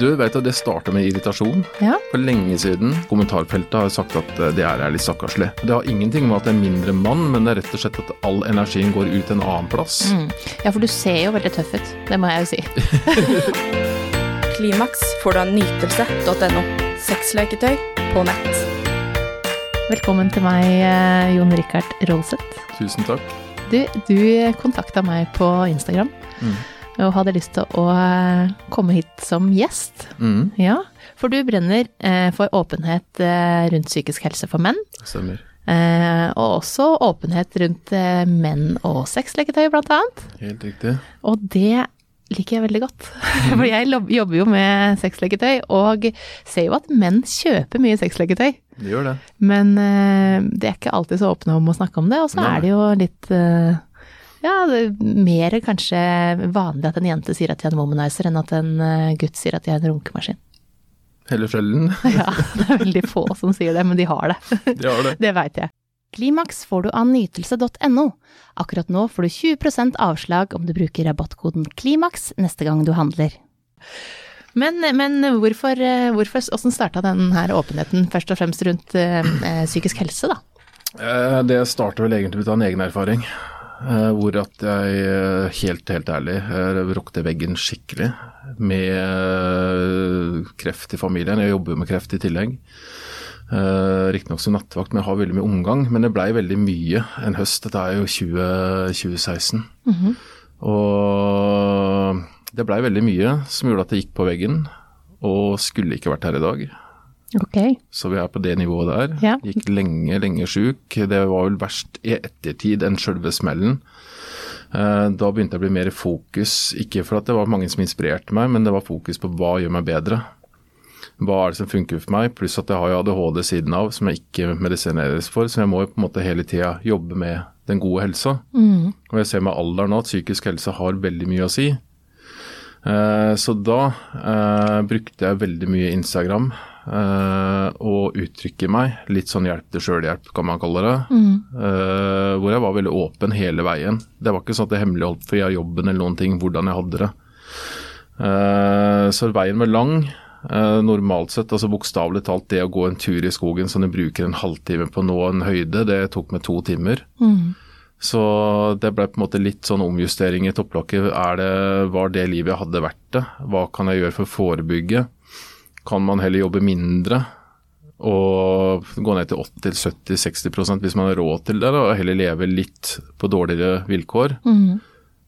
Du vet at det starta med irritasjon. Ja. For lenge siden. Kommentarfeltet har sagt at eh, det er litt stakkarslig. Det har ingenting med at det er mindre mann, men det er rett og slett at all energien går ut en annen plass. Mm. Ja, for du ser jo veldig tøff ut. Det må jeg jo si. Klimaks får du av nytelse.no. Sexleketøy på nett. Velkommen til meg, eh, Jon Rikard Rolseth. Tusen takk. Du, du kontakta meg på Instagram Mm. Og hadde lyst til å eh, komme hit som gjest. Mm. Ja, for du brenner eh, for åpenhet eh, rundt psykisk helse for menn. Stemmer. Og også åpenhet rundt menn og sexleketøy, blant annet. Helt riktig. Og det liker jeg veldig godt. For jeg jobber jo med sexleketøy, og ser jo at menn kjøper mye sexleketøy. Det gjør det. Men uh, det er ikke alltid så åpne om å snakke om det, og så er det jo litt eh, ja, det er mer kanskje vanlig at en jente sier at de er en womanizer, enn at en eh, gutt sier at de er en runkemaskin. Heller sjelden. Ja, det er veldig få som sier det, men de har det. De har det. Det veit jeg. Klimaks får du av nytelse.no. Akkurat nå får du 20% avslag om du bruker rabattkoden KLIMAKS neste gang du handler. Men, men hvorfor, eh, hvorfor, hvordan starta denne åpenheten først og fremst rundt øh, psykisk helse, da? Det starter vel egentlig ut av en egen erfaring. Eh, Hvor at jeg eh, helt, helt ærlig eh, rokte veggen skikkelig med kreft i familien. Jeg jobber med kreft i tillegg. Riktignok som nattevakt, men jeg har veldig mye omgang. Men det blei veldig mye en høst. Dette er jo 20, 2016. Og det blei veldig mye som gjorde at det gikk på veggen. Og skulle ikke vært her i dag. Ok. Så vi er på det nivået der. Ja. Gikk lenge, lenge sjuk. Det var vel verst i ettertid enn sjølve smellen. Eh, Da begynte jeg å bli mer i fokus, ikke for at det var mange som inspirerte meg, men det var fokus på hva gjør meg bedre. Hva er det som funker for meg, pluss at jeg har jo ADHD siden av, som jeg ikke medisineres for, så jeg må jo på en måte hele tida jobbe med den gode helsa. Og jeg ser med alderen nå at psykisk helse har veldig mye å si. Eh, Så da eh, brukte jeg veldig mye Instagram eh, og uttrykke meg. Litt sånn hjelp til sjølhjelp, kan man kalle det. Eh, hvor jeg var veldig åpen hele veien. Det var ikke sånn at jeg hemmeligholdt for jeg jobben eller noen ting, hvordan jeg hadde det. Uh, så veien var lang. Normalt sett, altså bokstavelig talt det å gå en tur i skogen som du bruker en halvtime på å nå en høyde, det tok meg to timer. Så det ble på en måte litt sånn omjustering i topplokket. Er det, var det livet jeg hadde vært det? Hva kan jeg gjøre for å forebygge? Kan man heller jobbe mindre og gå ned til 80-70-60% hvis man har råd til det, og heller leve litt på dårligere vilkår?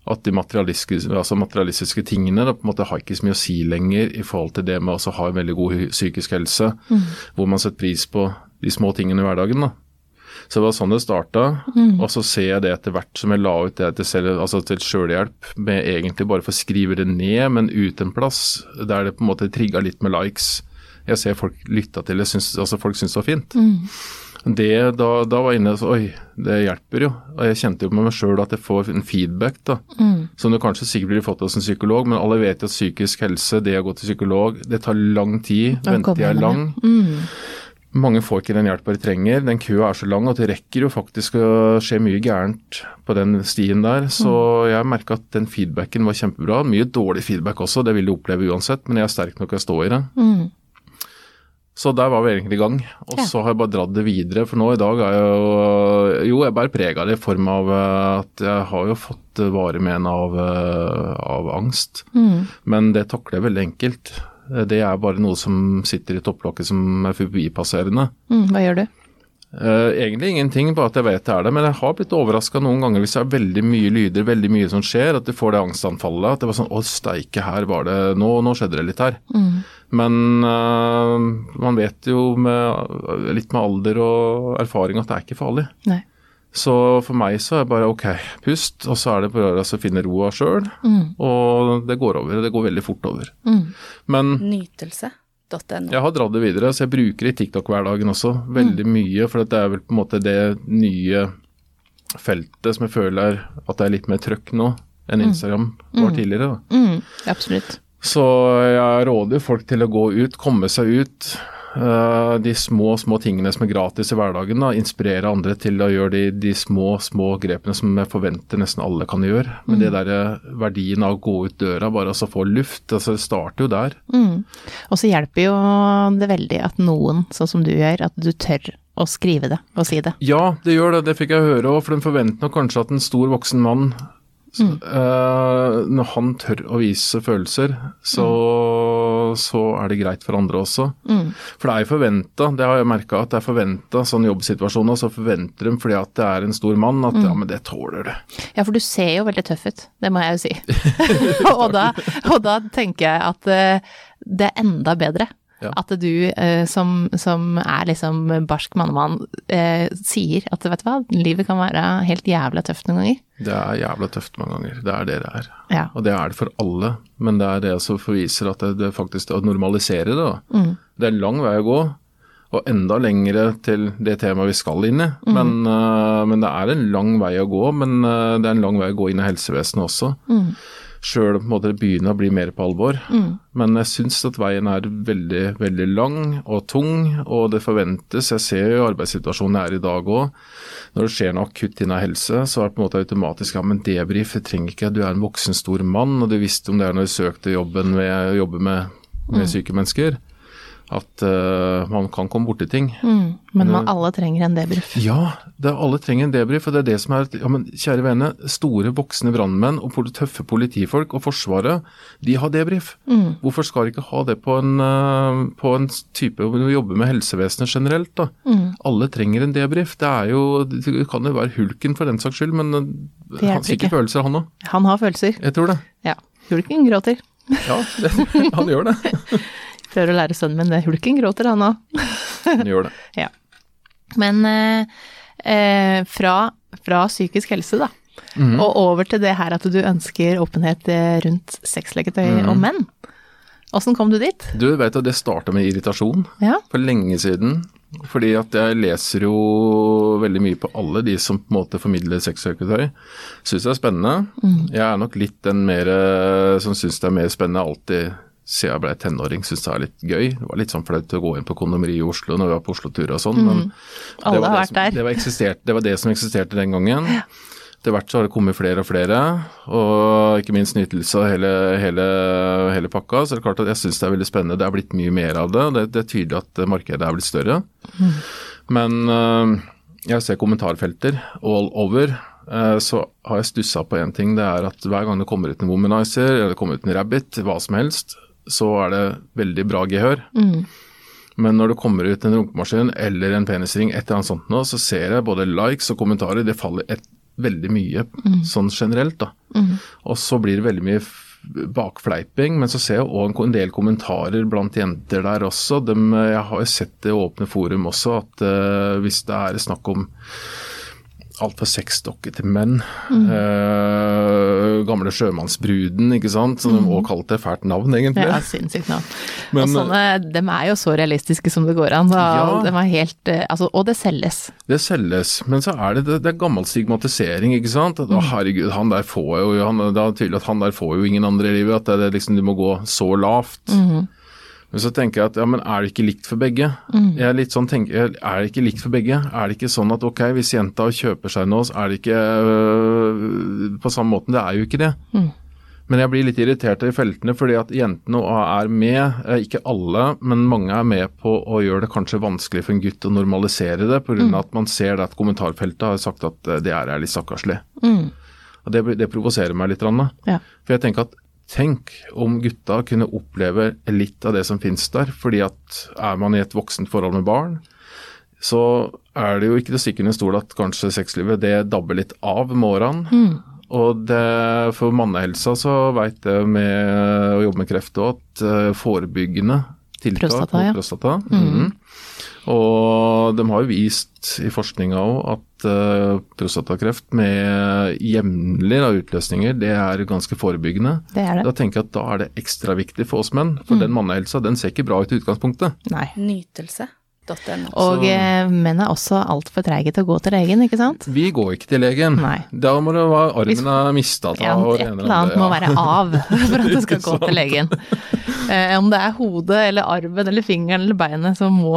At de materialistiske, altså materialistiske tingene da, på en måte har ikke så mye å si lenger i forhold til det med å ha en veldig god psykisk helse, hvor man setter pris på de små tingene i hverdagen. da. Så det var sånn det starta. Og så ser jeg det etter hvert som jeg la ut det til, selv, altså til selvhjelp, med egentlig bare for å skrive det ned, men ut en plass der det på en måte trigga litt med likes. Jeg ser folk lytta til det, syns, altså folk syns det var fint. Det, da, da var jeg inne og så Oi, det hjelper jo. Og jeg kjente jo på meg sjøl at jeg får en feedback, da. Som du kanskje sikkert ville fått hos en psykolog, men alle vet jo at psykisk helse, det å gå til psykolog, det tar lang tid. Ventetida er lang. lang. Mange får ikke den hjelpa de trenger. Den køa er så lang at det rekker jo faktisk å skje mye gærent på den stien der. Så jeg merka at den feedbacken var kjempebra. Mye dårlig feedback også, det vil du oppleve uansett, men jeg er sterk nok til å stå i det. Så der var vi egentlig i gang. Og Ja. så har jeg bare dratt det videre, for nå i dag er jeg jo Jo, jeg bærer preg av det i form av eh, at jeg har jo fått eh, varemen av, eh, av angst. Men det takler jeg veldig enkelt. Det er bare noe som sitter i topplokket som er forbipasserende. Mm, hva gjør du? Eh, egentlig ingenting, bare at jeg vet det er det. Men jeg har blitt overraska noen ganger hvis det er veldig mye lyder, veldig mye som skjer, at du får det angstanfallet. At det var sånn Å, steike, her var det Nå, nå skjedde det litt her. Men uh, man vet jo med, litt med alder og erfaring at det er ikke farlig. Nei. Så for meg så er det bare ok, pust, og så er det bare å finne roa sjøl. Og det går over. Det går veldig fort over. Men Nytelse.no. jeg har dratt det videre, så jeg bruker det i TikTok hverdagen også. Veldig mye, for det er vel på en måte det nye feltet som jeg føler at det er litt mer trøkk nå enn Instagram var tidligere. da. Mm, absolutt. Så jeg råder jo folk til å gå ut, komme seg ut. Eh, de små, små tingene som er gratis i hverdagen. da, Inspirere andre til å gjøre de, de små, små grepene som jeg forventer nesten alle kan gjøre. Men det der eh, verdien av å gå ut døra, bare altså få luft, altså det starter jo der. Mm. Og så hjelper jo det veldig at noen, sånn som du gjør, at du tør å skrive det og si det. Ja, det gjør det. Det fikk jeg høre òg, for den forventer nok kanskje at en stor voksen mann eh, Når han tør å vise følelser, så, så er det greit for andre også. For det er jo forventa, det har jeg merka, at det er forventa sånn jobbsituasjoner, så forventer de fordi at det er en stor mann, at ja, men det tåler du. Ja, for du ser jo veldig tøff ut, det må jeg jo si. og, da, og da tenker jeg at eh, det er enda bedre. Ja. At du eh, som, som er liksom barsk mannemann eh, sier at vet du hva, livet kan være helt jævla tøft noen ganger. Det er jævla tøft mange ganger. Det er det det er. Ja. Og det er det for alle, men det er det som forviser at det, det faktisk å normalisere det. Mm. Det er en lang vei å gå, og enda lengre til det temaet vi skal inn i. Mm. Men, uh, men det er en lang vei å gå, men uh, det er en lang vei å gå inn i helsevesenet også. Mm. Sjøl begynner å bli mer på alvor. Men jeg syns at veien er veldig, veldig lang og tung, og det forventes. Jeg ser jo arbeidssituasjonen jeg er i dag òg. Når det skjer noe akutt innen helse, så er det på en måte automatisk ja, men debrief, det trenger ikke, du er en voksen, stor mann, og du visste om det er når du søkte jobben ved å jobbe med, med syke mennesker, at uh, man kan komme borti ting. Mm. Men man alle trenger en debrief. Ja, det er, alle trenger en debrief, og det er det som er ja, men Kjære vene, store voksne brannmenn og tøffe politifolk og Forsvaret, de har debrief. Hvorfor skal de ikke ha det på en, uh, på en type hvor vi jobber med helsevesenet generelt, da? Alle trenger en debrief. Det er jo Det kan jo være hulken for den saks skyld, men Det han sikkert ikke. følelser, han òg. Han har følelser. Jeg tror det. Ja. Hulken gråter. Ja, det, han gjør det. Prøver å lære sønnen min det. Hulken gråter, han òg. Han gjør det. Ja. Men eh, eh, fra, fra psykisk helse, da, mm. og over til det her at du ønsker åpenhet eh, rundt sexleketøy mm. og menn. Åssen kom du dit? Du vet at det starta med irritasjon. Ja. for lenge siden. Fordi at jeg leser jo veldig mye på alle de som på en måte formidler sexsøketøy. Syns det er spennende. Jeg er nok litt den mer som syns det er mer spennende alltid siden jeg ble tenåring. Syns det er litt gøy. Det var litt sånn flaut å gå inn på kondomeriet i Oslo når vi var på Oslo-tur og sånn, men Alle det var det som. Det var, det var det som eksisterte den gangen. Etter hvert så har det kommet flere og flere, og ikke minst nytelse og hele, hele, hele pakka. Så det er klart at jeg syns det er veldig spennende. Det er blitt mye mer av det. Det, det er tydelig at markedet er blitt større. Men øh, jeg ser kommentarfelter all over. øh, så har jeg stussa på én ting. Det er at hver gang det kommer ut en womanizer eller det kommer ut en rabbit, hva som helst, så er det veldig bra gehør. Men når det kommer ut en runkemaskin eller en penisring, et eller annet sånt nå, så ser jeg både likes og kommentarer. Det faller et, veldig mye sånn generelt, da. Og så blir det veldig mye bakfleiping, men så ser jeg òg en, del kommentarer blant jenter der også. Dem, eh, jeg har jo sett det i åpne forum også, at uh, hvis det er snakk om alt fra sexdokke til menn. Eh, gamle sjømannsbruden, ikke sant. Som de òg kalte det fælt navn, egentlig. Ja, sinnssykt navn. Men- og sånne, de er jo så realistiske som det går an. Ja. de er helt, eh, altså, og det selges. Det selges, men så er det, det, det er gammel stigmatisering, ikke sant. At, å, herregud, han der får jo han, Det er tydelig at han der får jo ingen andre i livet. At det, er liksom, du må gå så lavt. Men så tenker jeg at ja, men er det ikke likt for begge? Jeg er litt sånn, tenker, er det ikke likt for begge? Er det ikke sånn at ok, hvis jenta kjøper seg noe, så er det ikke øh, på samme måten? Det er jo ikke det. Men jeg blir litt irritert i feltene fordi at jentene er med, eh, ikke alle, men mange er med på å gjøre det kanskje vanskelig for en gutt å normalisere det, pga. av at man ser at kommentarfeltet har sagt at eh, det er litt stakkarslig. Og det, det provoserer meg litt. Ranne. Ja. For jeg tenker at tenk om gutta kunne oppleve litt av det som finnes der. fordi at er man i et voksent forhold med barn, så er det jo ikke til stikkende stol at kanskje sexlivet det dabber litt av med årene. Og det, for mannehelsa så veit jeg med å jobbe med kreft òg at eh, forebyggende tiltak Prostata, mot ja. prostata Mm. Og de har jo vist i forskninga òg at eh, prostatakreft med jevnlige utløsninger, det er ganske forebyggende. Det er det. Da tenker jeg at da er det ekstra viktig for oss menn, for den mannehelsa den ser ikke bra ut i utgangspunktet. Nei. Nytelse. Og eh, menn er også altfor treige til å gå til legen, ikke sant? Vi går ikke til legen. Nei. Da må det være armen er mista Ja, et eller annet må være av for at du skal gå til legen. Eh, om det er hodet eller arven eller fingeren eller beinet, så må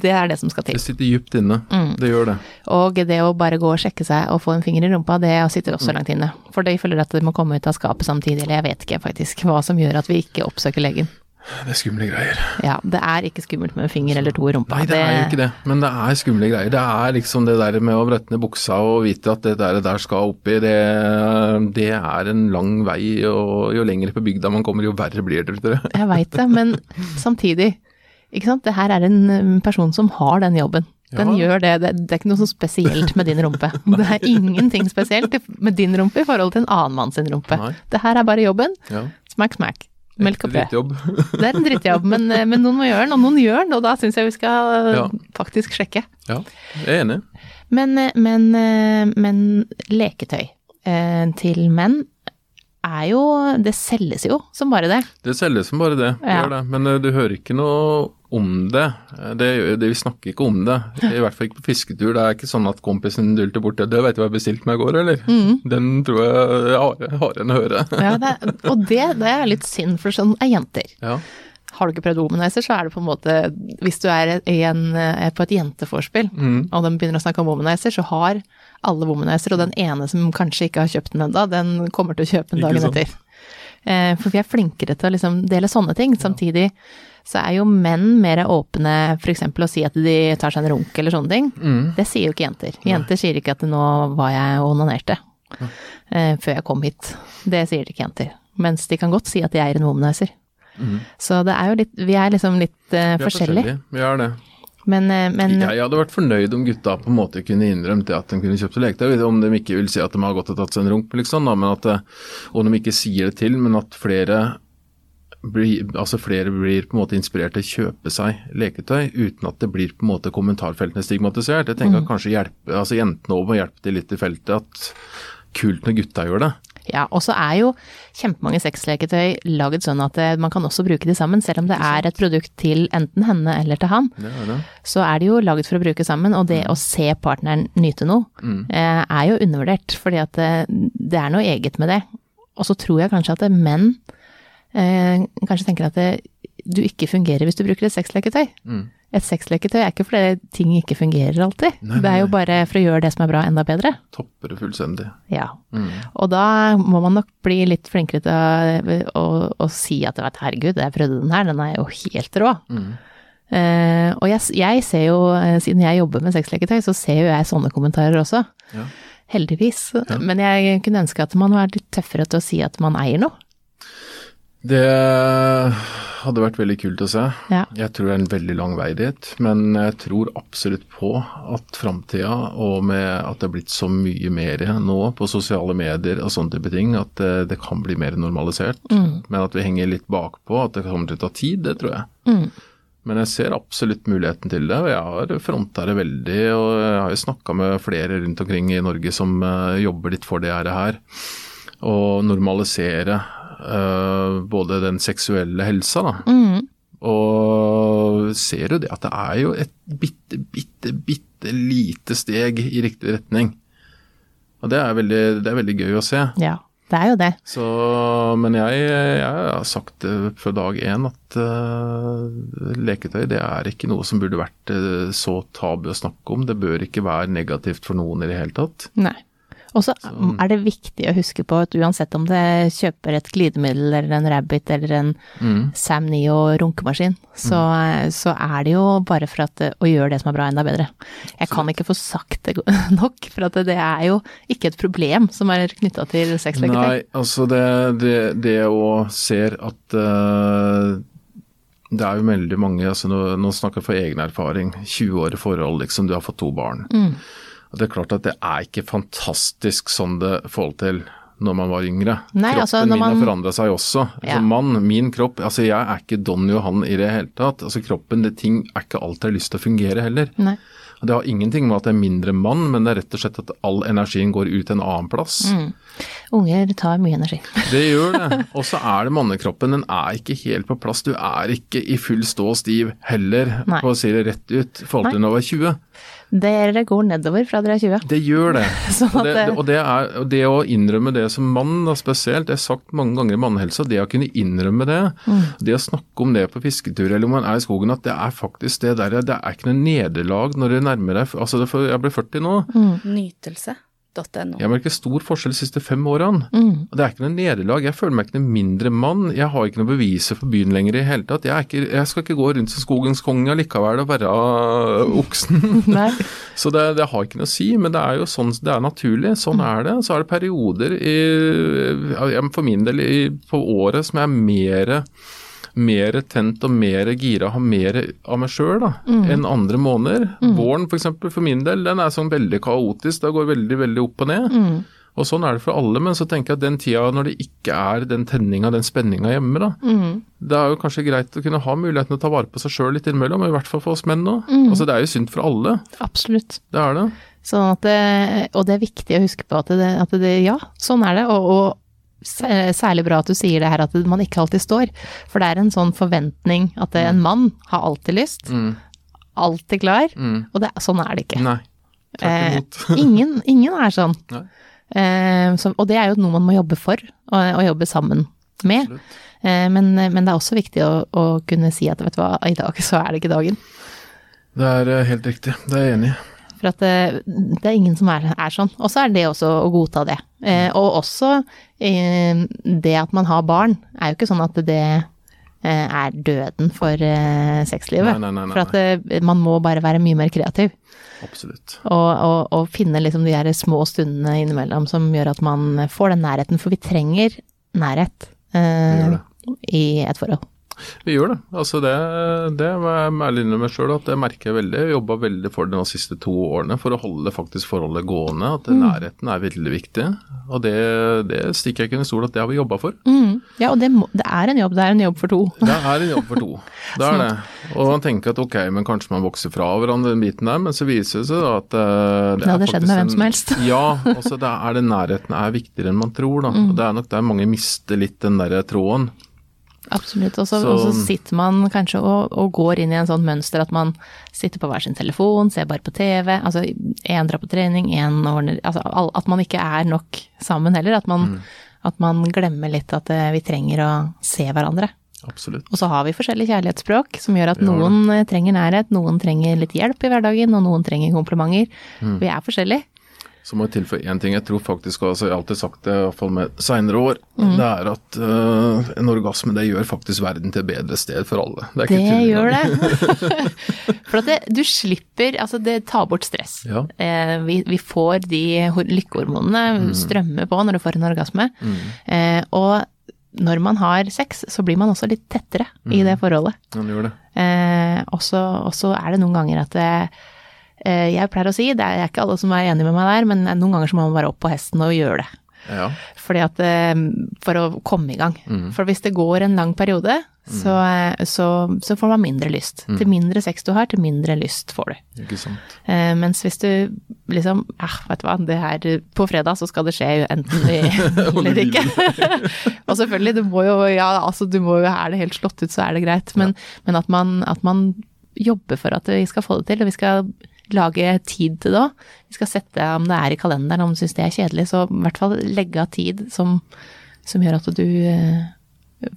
Det er det som skal til. Det sitter dypt inne. Det gjør det. Og det å bare gå og sjekke seg og få en finger i rumpa, det sitter Mm. også langt inne. For de føler at de må komme ut av skapet samtidig, eller jeg vet ikke faktisk hva som gjør at vi ikke oppsøker legen. Det er skumle greier. Ja, det er ikke skummelt med en finger eller to i rumpa. Nei, det er jo ikke det, men det er skumle greier. Det er liksom det der med å brette ned buksa og vite at det der, der skal oppi, det, det er en lang vei, og jo lenger på bygda man kommer, jo verre blir det. Jeg veit det, men samtidig, ikke sant. Det her er en um, person som har den jobben. Den Ja. gjør det. det. Det er ikke noe så spesielt med din rumpe. Det er ingenting spesielt med din rumpe i forhold til en annen mann sin rumpe. Nei. Det her er bare jobben. Ja. Smack, smack. Melk og. Drittjobb. Det er en drittjobb, men, eh, men noen må gjøre den, og noen gjør den, og da syns jeg vi skal eh, Ja. faktisk sjekke. Ja, jeg er enig. Men, eh, men, men leketøy til menn er jo Det selges jo som bare det. Det selges som bare det, det Ja. gjør det. men du hører ikke noe om det. Eh, det, det. Vi snakker ikke om det, i hvert fall ikke på fisketur. Det er ikke sånn at kompisen dulter bort og 'Du vet du hva jeg bestilte meg i går', eller? Mm. Den tror jeg jeg har, en å høre. Ja, det er, og det, det er litt synd, for sånn er jenter. Ja. Har du ikke prøvd womanizer, så er det på en måte Hvis du er en, er på et jenteforspill, Mm. og de begynner å snakke om womanizer, så har alle womanizer, og den ene som kanskje ikke har kjøpt den ennå, den kommer til å kjøpe den dagen etter. Eh, For vi er flinkere til å liksom dele sånne ting. Samtidig så er jo menn mer åpne f.eks. å si at de tar seg en runk eller sånne ting. Mm. Det sier jo ikke jenter. Jenter sier ikke at 'nå var jeg og onanerte' uh, før jeg kom hit. Det sier de ikke jenter. Mens de kan godt si at de eier en womanizer. Mm. Så det er jo litt Vi er liksom litt eh, Vi er forskjellige. Vi er det. Men, eh, men Jeg hadde vært fornøyd om gutta på en måte kunne innrømt det at de kunne kjøpt leketøy. Om de ikke vil si at de har gått og tatt seg en runk, liksom, da, men at, og de ikke sier det til, men at flere blir, altså flere blir på en måte inspirert til å kjøpe seg leketøy uten at det blir på en måte kommentarfeltene stigmatisert. Jeg tenker at kanskje hjelpe, altså jentene òg må hjelpe til litt i feltet. at Kult når gutta gjør det. Ja, og så er jo kjempemange sexleketøy laget sånn at eh, man kan også bruke de sammen, selv om det er et produkt til enten henne eller til han. Det er det. Så er de jo laget for å bruke sammen, og det å se partneren nyte noe, mm. er jo undervurdert, fordi at det, det er noe eget med det. Og så tror jeg kanskje at menn eh, kanskje tenker at det, du ikke fungerer hvis du bruker et sexleketøy. Mm. Et sexleketøy er ikke fordi ting ikke fungerer alltid. Nei, det er jo bare for å gjøre det som er bra, enda bedre. Topper det fullstendig. Ja. Mm. Og da må man nok bli litt flinkere til å, å, å si at vet, herregud, jeg prøvde den her, den er jo helt rå. Mm. Uh, og jeg, jeg ser jo, eh, siden jeg jobber med sexleketøy, så ser jo jeg sånne kommentarer også. Ja. Heldigvis. Men jeg kunne ønske at man var litt tøffere til å si at man eier noe. Det hadde vært veldig kult å se. Ja. Jeg tror det er en veldig lang vei dit, men jeg tror absolutt på at framtida, og med at det er blitt så mye mer nå på sosiale medier og sånne type ting, at det, det kan bli mer normalisert. Men at vi henger litt bakpå, at det kommer til å ta tid, det tror jeg. Mm. Men jeg ser absolutt muligheten til det, og jeg har fronta det veldig. Og jeg har jo snakka med flere rundt omkring i Norge som eh, jobber litt for det her. Og normalisere eh, både den seksuelle helsa, da. Mm. Og ser jo det at det er jo et bitte, bitte, bitte lite steg i riktig retning. Og det er veldig, det er veldig gøy å se. Ja, det er jo det. Så, men jeg, jeg har sagt det fra dag én at uh, leketøy det er ikke noe som burde vært eh, så tabu å snakke om. Det bør ikke være negativt for noen i det hele tatt. Nei. Og så er det viktig å huske på at uansett om det kjøper et glidemiddel eller en Rabbit eller en Mm. Sam Neo runkemaskin, så, så er det jo bare for at, å gjøre det som er bra, enda bedre. Jeg kan ikke få sagt det nok, for at det er jo ikke et problem som er knytta til sexleketøy. Nei, altså det, det, det å ser at uh det er jo veldig mange altså Nå, nå snakker jeg for egen erfaring. 20 år i forhold, liksom. Du har fått to barn. Mm. Og Det er klart at det er ikke fantastisk sånn det forhold til når man var yngre. Nei, Kroppen altså, min har man- forandra seg også. Ja. Som mann, min kropp Altså jeg er ikke Don Johan i det hele tatt. Altså Kroppen, det ting er ikke alltid har lyst til å fungere heller. Nei. Det har ingenting med at det er mindre mann, men det er rett og slett at all energien går ut en annen plass. Mm. Unger tar mye energi. Det gjør det. Og så er det mannekroppen, den er ikke helt på plass. Du er ikke i full stå stiv heller, Nei. på å si det rett ut, i forhold til da du var 20. Dere går nedover fra dere er 20. Det gjør det. Sånn Og at det, det- og det, er, det å innrømme det som mann, da spesielt, det er sagt mange ganger i mannhelsa, det å kunne innrømme det, Mm. det å snakke om det på fisketur eller om man er i skogen, at det er faktisk det der, det er ikke noe nederlag når du nærmer deg altså det, for Jeg blir 40 nå. Nytelse.no. Jeg merker stor forskjell de siste fem årene. Mm. Det er ikke noe nederlag. Jeg føler meg ikke noe mindre mann. Jeg har ikke noe beviser for byen lenger i hele tatt. Jeg, er ikke, jeg skal ikke gå rundt som skogens konge likevel og være øh, oksen. Så det, det har ikke noe å si, men det er jo sånn det er naturlig. Sånn er det. Så er det perioder i, for min del i, på året som er mer mer tent og mer gira, ha mer av meg sjøl enn andre måneder. Våren f.eks. For, for min del, den er sånn veldig kaotisk. Det går veldig veldig opp og ned. Mm. Og sånn er det for alle, men så tenker jeg at den tida når det ikke er den tenninga, den spenninga hjemme, da, Mm. det er jo kanskje greit å kunne ha muligheten til å ta vare på seg sjøl litt innimellom, i hvert fall for oss menn nå. Mm. Altså det er jo synd for alle, Absolutt. det er det. Sånn at det, og det er viktig å huske på at det, at det ja, sånn er det. Og, og særlig bra at du sier det her at man ikke alltid står. For det er en sånn forventning at en mann har alltid lyst, Mm. alltid klar. Mm. Og det, sånn er det ikke. Nei, Eh, ingen, ingen er sånn. Eh, så, og det er jo noe man må jobbe for, og, og jobbe sammen med. Eh, men, men det er også viktig å, å kunne si at vet du hva, i dag så er det ikke dagen. Det er eh, helt riktig, det er jeg enig i. For at det, det er ingen som er, er sånn. Og så er det også å godta det. Eh, og også eh, det at man har barn, er jo ikke sånn at det eh, er døden for eh, sexlivet. Nei, nei, nei, For at det, man må bare være mye mer kreativ. Absolutt. Og, og, og finne liksom de der små stundene innimellom som gjør at man får den nærheten. For vi trenger nærhet eh, i et forhold. Vi gjør det. Altså det, det må jeg ærlig innrømme sjøl at det merker jeg veldig. Jeg jobba veldig for det de siste to årene for å holde faktisk forholdet gående. At Mm. nærheten er veldig viktig. Og det, det stikker jeg ikke under stol at det har vi jobba for. Mm. Ja, og det, det er en jobb. Det er en jobb for to. Det er en jobb for to. Det er det. Og man tenker at ok, men kanskje man vokser fra hverandre den biten der, men så viser det seg at det, Det hadde skjedd med hvem som helst. Ja, altså det er den nærheten er viktigere enn man tror, da. Mm. Og det er nok der mange mister litt den der tråden. Absolutt. Og så Så- og så sitter man kanskje og, og går inn i en sånn mønster at man sitter på hver sin telefon, ser bare på TV. Altså én drar på trening, én ordner Altså at man ikke er nok sammen heller. At man, at man glemmer litt at eh, vi trenger å se hverandre. Absolutt. Og så har vi forskjellige kjærlighetsspråk som gjør at noen eh, trenger nærhet, noen trenger litt hjelp i hverdagen, og noen trenger komplimenter. Mm. Vi er forskjellige. Så må jeg tilføye én ting. Jeg tror faktisk, altså jeg har alltid sagt det, i hvert fall med seinere år, Mm. det er at uh, en orgasme det gjør faktisk verden til et bedre sted for alle. Det, Det gjør det. For at det, du slipper Altså, det tar bort stress. Ja. Eh, vi, vi får de hor- lykkehormonene strømme på når du får en orgasme. Eh, og når man har sex, så blir man også litt tettere i det forholdet. Ja, det gjør det. Eh, og så er det noen ganger at det, Jeg pleier å si, det er ikke alle som er enig med meg der, men noen ganger så må man være opp på hesten og gjøre det. Ja. Fordi at, eh, for å komme i gang. For hvis det går en lang periode, så, eh, så, så får man mindre lyst. Til mindre sex du har, til mindre lyst får du. Ikke sant. Eh, mens hvis du liksom Ja, vet du hva, det her På fredag så skal det skje enten i vil eller ikke. og selvfølgelig, du må jo Ja, altså du må jo Er det helt slått ut, så er det greit. Men, men at, man, at man jobber for at vi skal få det til, og vi skal lage tid til det òg. Vi skal sette, om det er i kalenderen, om du syns det er kjedelig, så i hvert fall legge av tid som, som gjør at du eh,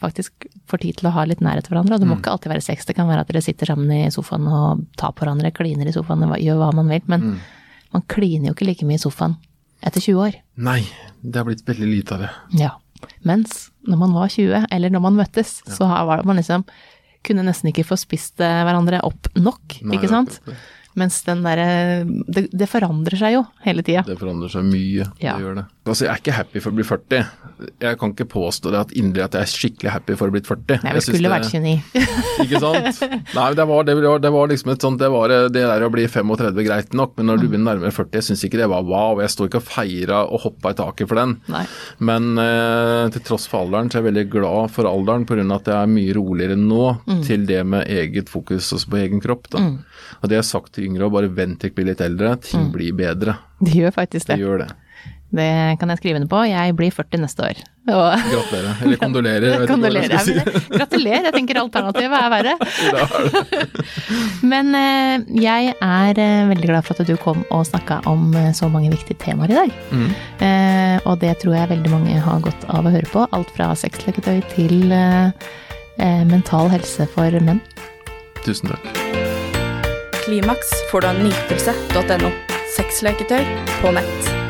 faktisk får tid til å ha litt nærhet til hverandre. Og det må ikke alltid være sex, det kan være at dere sitter sammen i sofaen og tar på hverandre, kliner i sofaen, gjør hva man vil. Men man kliner jo ikke like mye i sofaen etter 20 år. Nei, det har blitt veldig lite av det. Ja. Mens når man var 20, eller når man møttes, så har- var det man liksom kunne nesten ikke få spist eh, hverandre opp nok, Nei, ikke sant? det. Mens den derre det, det forandrer seg jo hele tida. Det forandrer seg mye. Ja. Det gjør det. Altså, jeg er ikke happy for å bli 40. Jeg kan ikke påstå det at inderlig at jeg er skikkelig happy for å bli 40. Nei, vi skulle det- vært 29. Ikke sant? Nei, det var, det, var, det var liksom et sånt Det var det der å bli 35 greit nok, men når du begynner nærmere 40, jeg syns ikke det var wow. Jeg står ikke og feira og hoppa i taket for den. Nei. Men eh, til tross for alderen, så er jeg veldig glad for alderen pga. at jeg er mye roligere nå Mm. til det med eget fokus også på egen kropp. Da. Og det jeg har sagt til yngre, bare vent til jeg blir litt eldre. Ting Mm. blir bedre. Det gjør faktisk Det det. gjør det. Det kan jeg skrive under på. Jeg blir 40 neste år. Og Gratulerer. Eller kondolerer. jeg vet jeg Kondolerer. si. Gratulerer. Jeg tenker alternativet er verre. Er. Men eh, jeg er eh, veldig glad for at du kom og snakka om eh, så mange viktige temaer i dag. Mm. Eh, og det tror jeg veldig mange har godt av å høre på. Alt fra sexleketøy til mental helse for menn. Tusen takk. Klimaks får du av nytelse.no. Sexleketøy på nett.